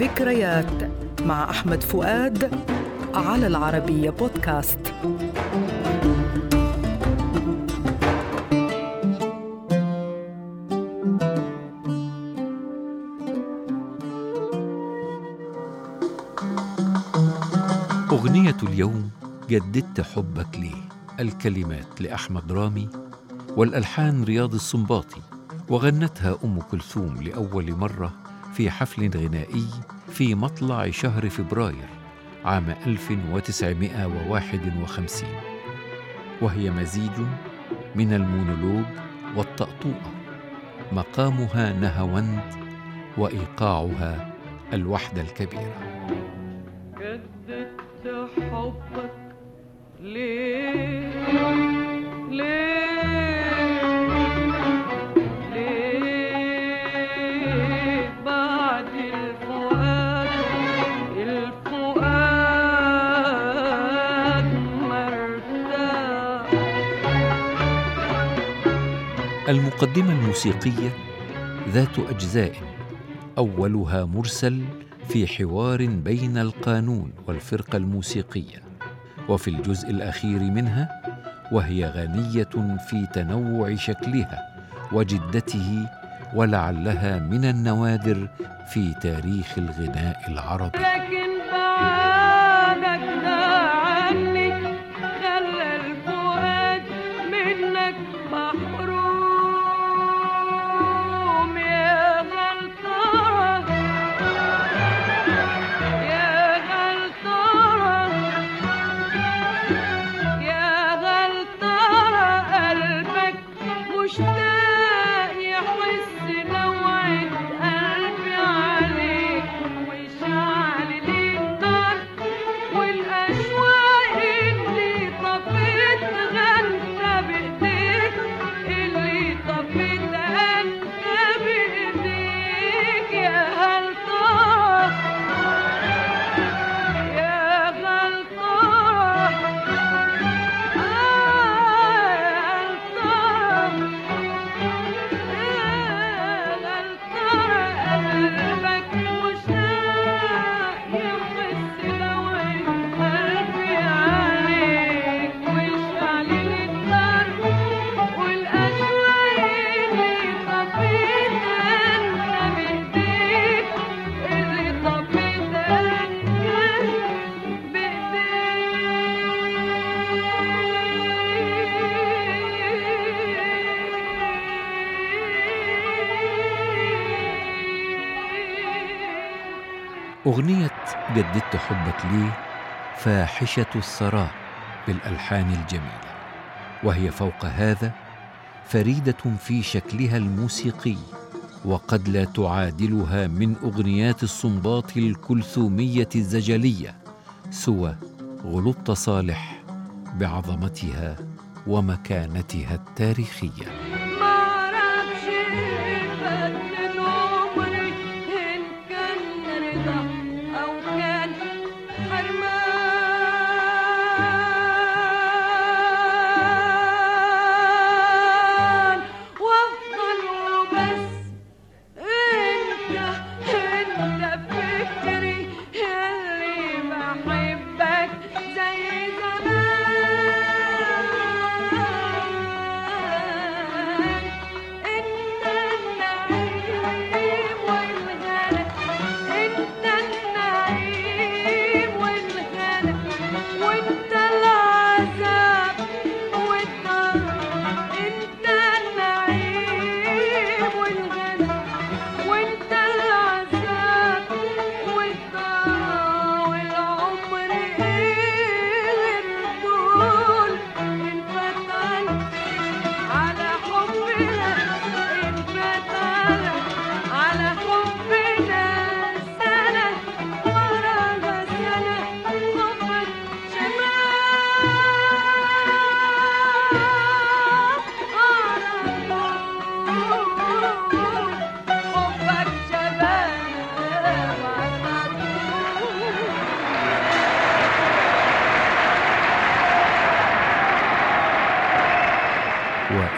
ذكريات مع أحمد فؤاد على العربية بودكاست. أغنية اليوم جددت حبك ليه الكلمات لأحمد رامي والألحان رياض السنباطي وغنتها أم كلثوم لأول مرة في حفل غنائي في مطلع شهر فبراير عام 1951 وهي مزيج من المونولوج والطأطوئة مقامها نهوند وإيقاعها الوحدة الكبيرة. جددت حبك ليه؟ ليه؟ المقدمة الموسيقية ذات أجزاء أولها مرسل في حوار بين القانون والفرقة الموسيقية وفي الجزء الأخير منها وهي غنية في تنوع شكلها وجدته ولعلها من النوادر في تاريخ الغناء العربي. أغنية جددت حبك ليه فاحشة الثراء بالألحان الجميلة وهي فوق هذا فريدة في شكلها الموسيقي وقد لا تعادلها من أغنيات الصنباط الكلثومية الزجلية سوى غلط صالح بعظمتها ومكانتها التاريخية.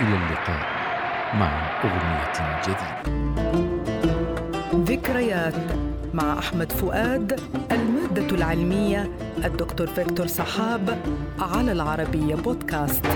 والى اللقاء مع أغنية جديدة. ذكريات مع أحمد فؤاد المادة العلمية الدكتور فيكتور سحاب على العربية بودكاست.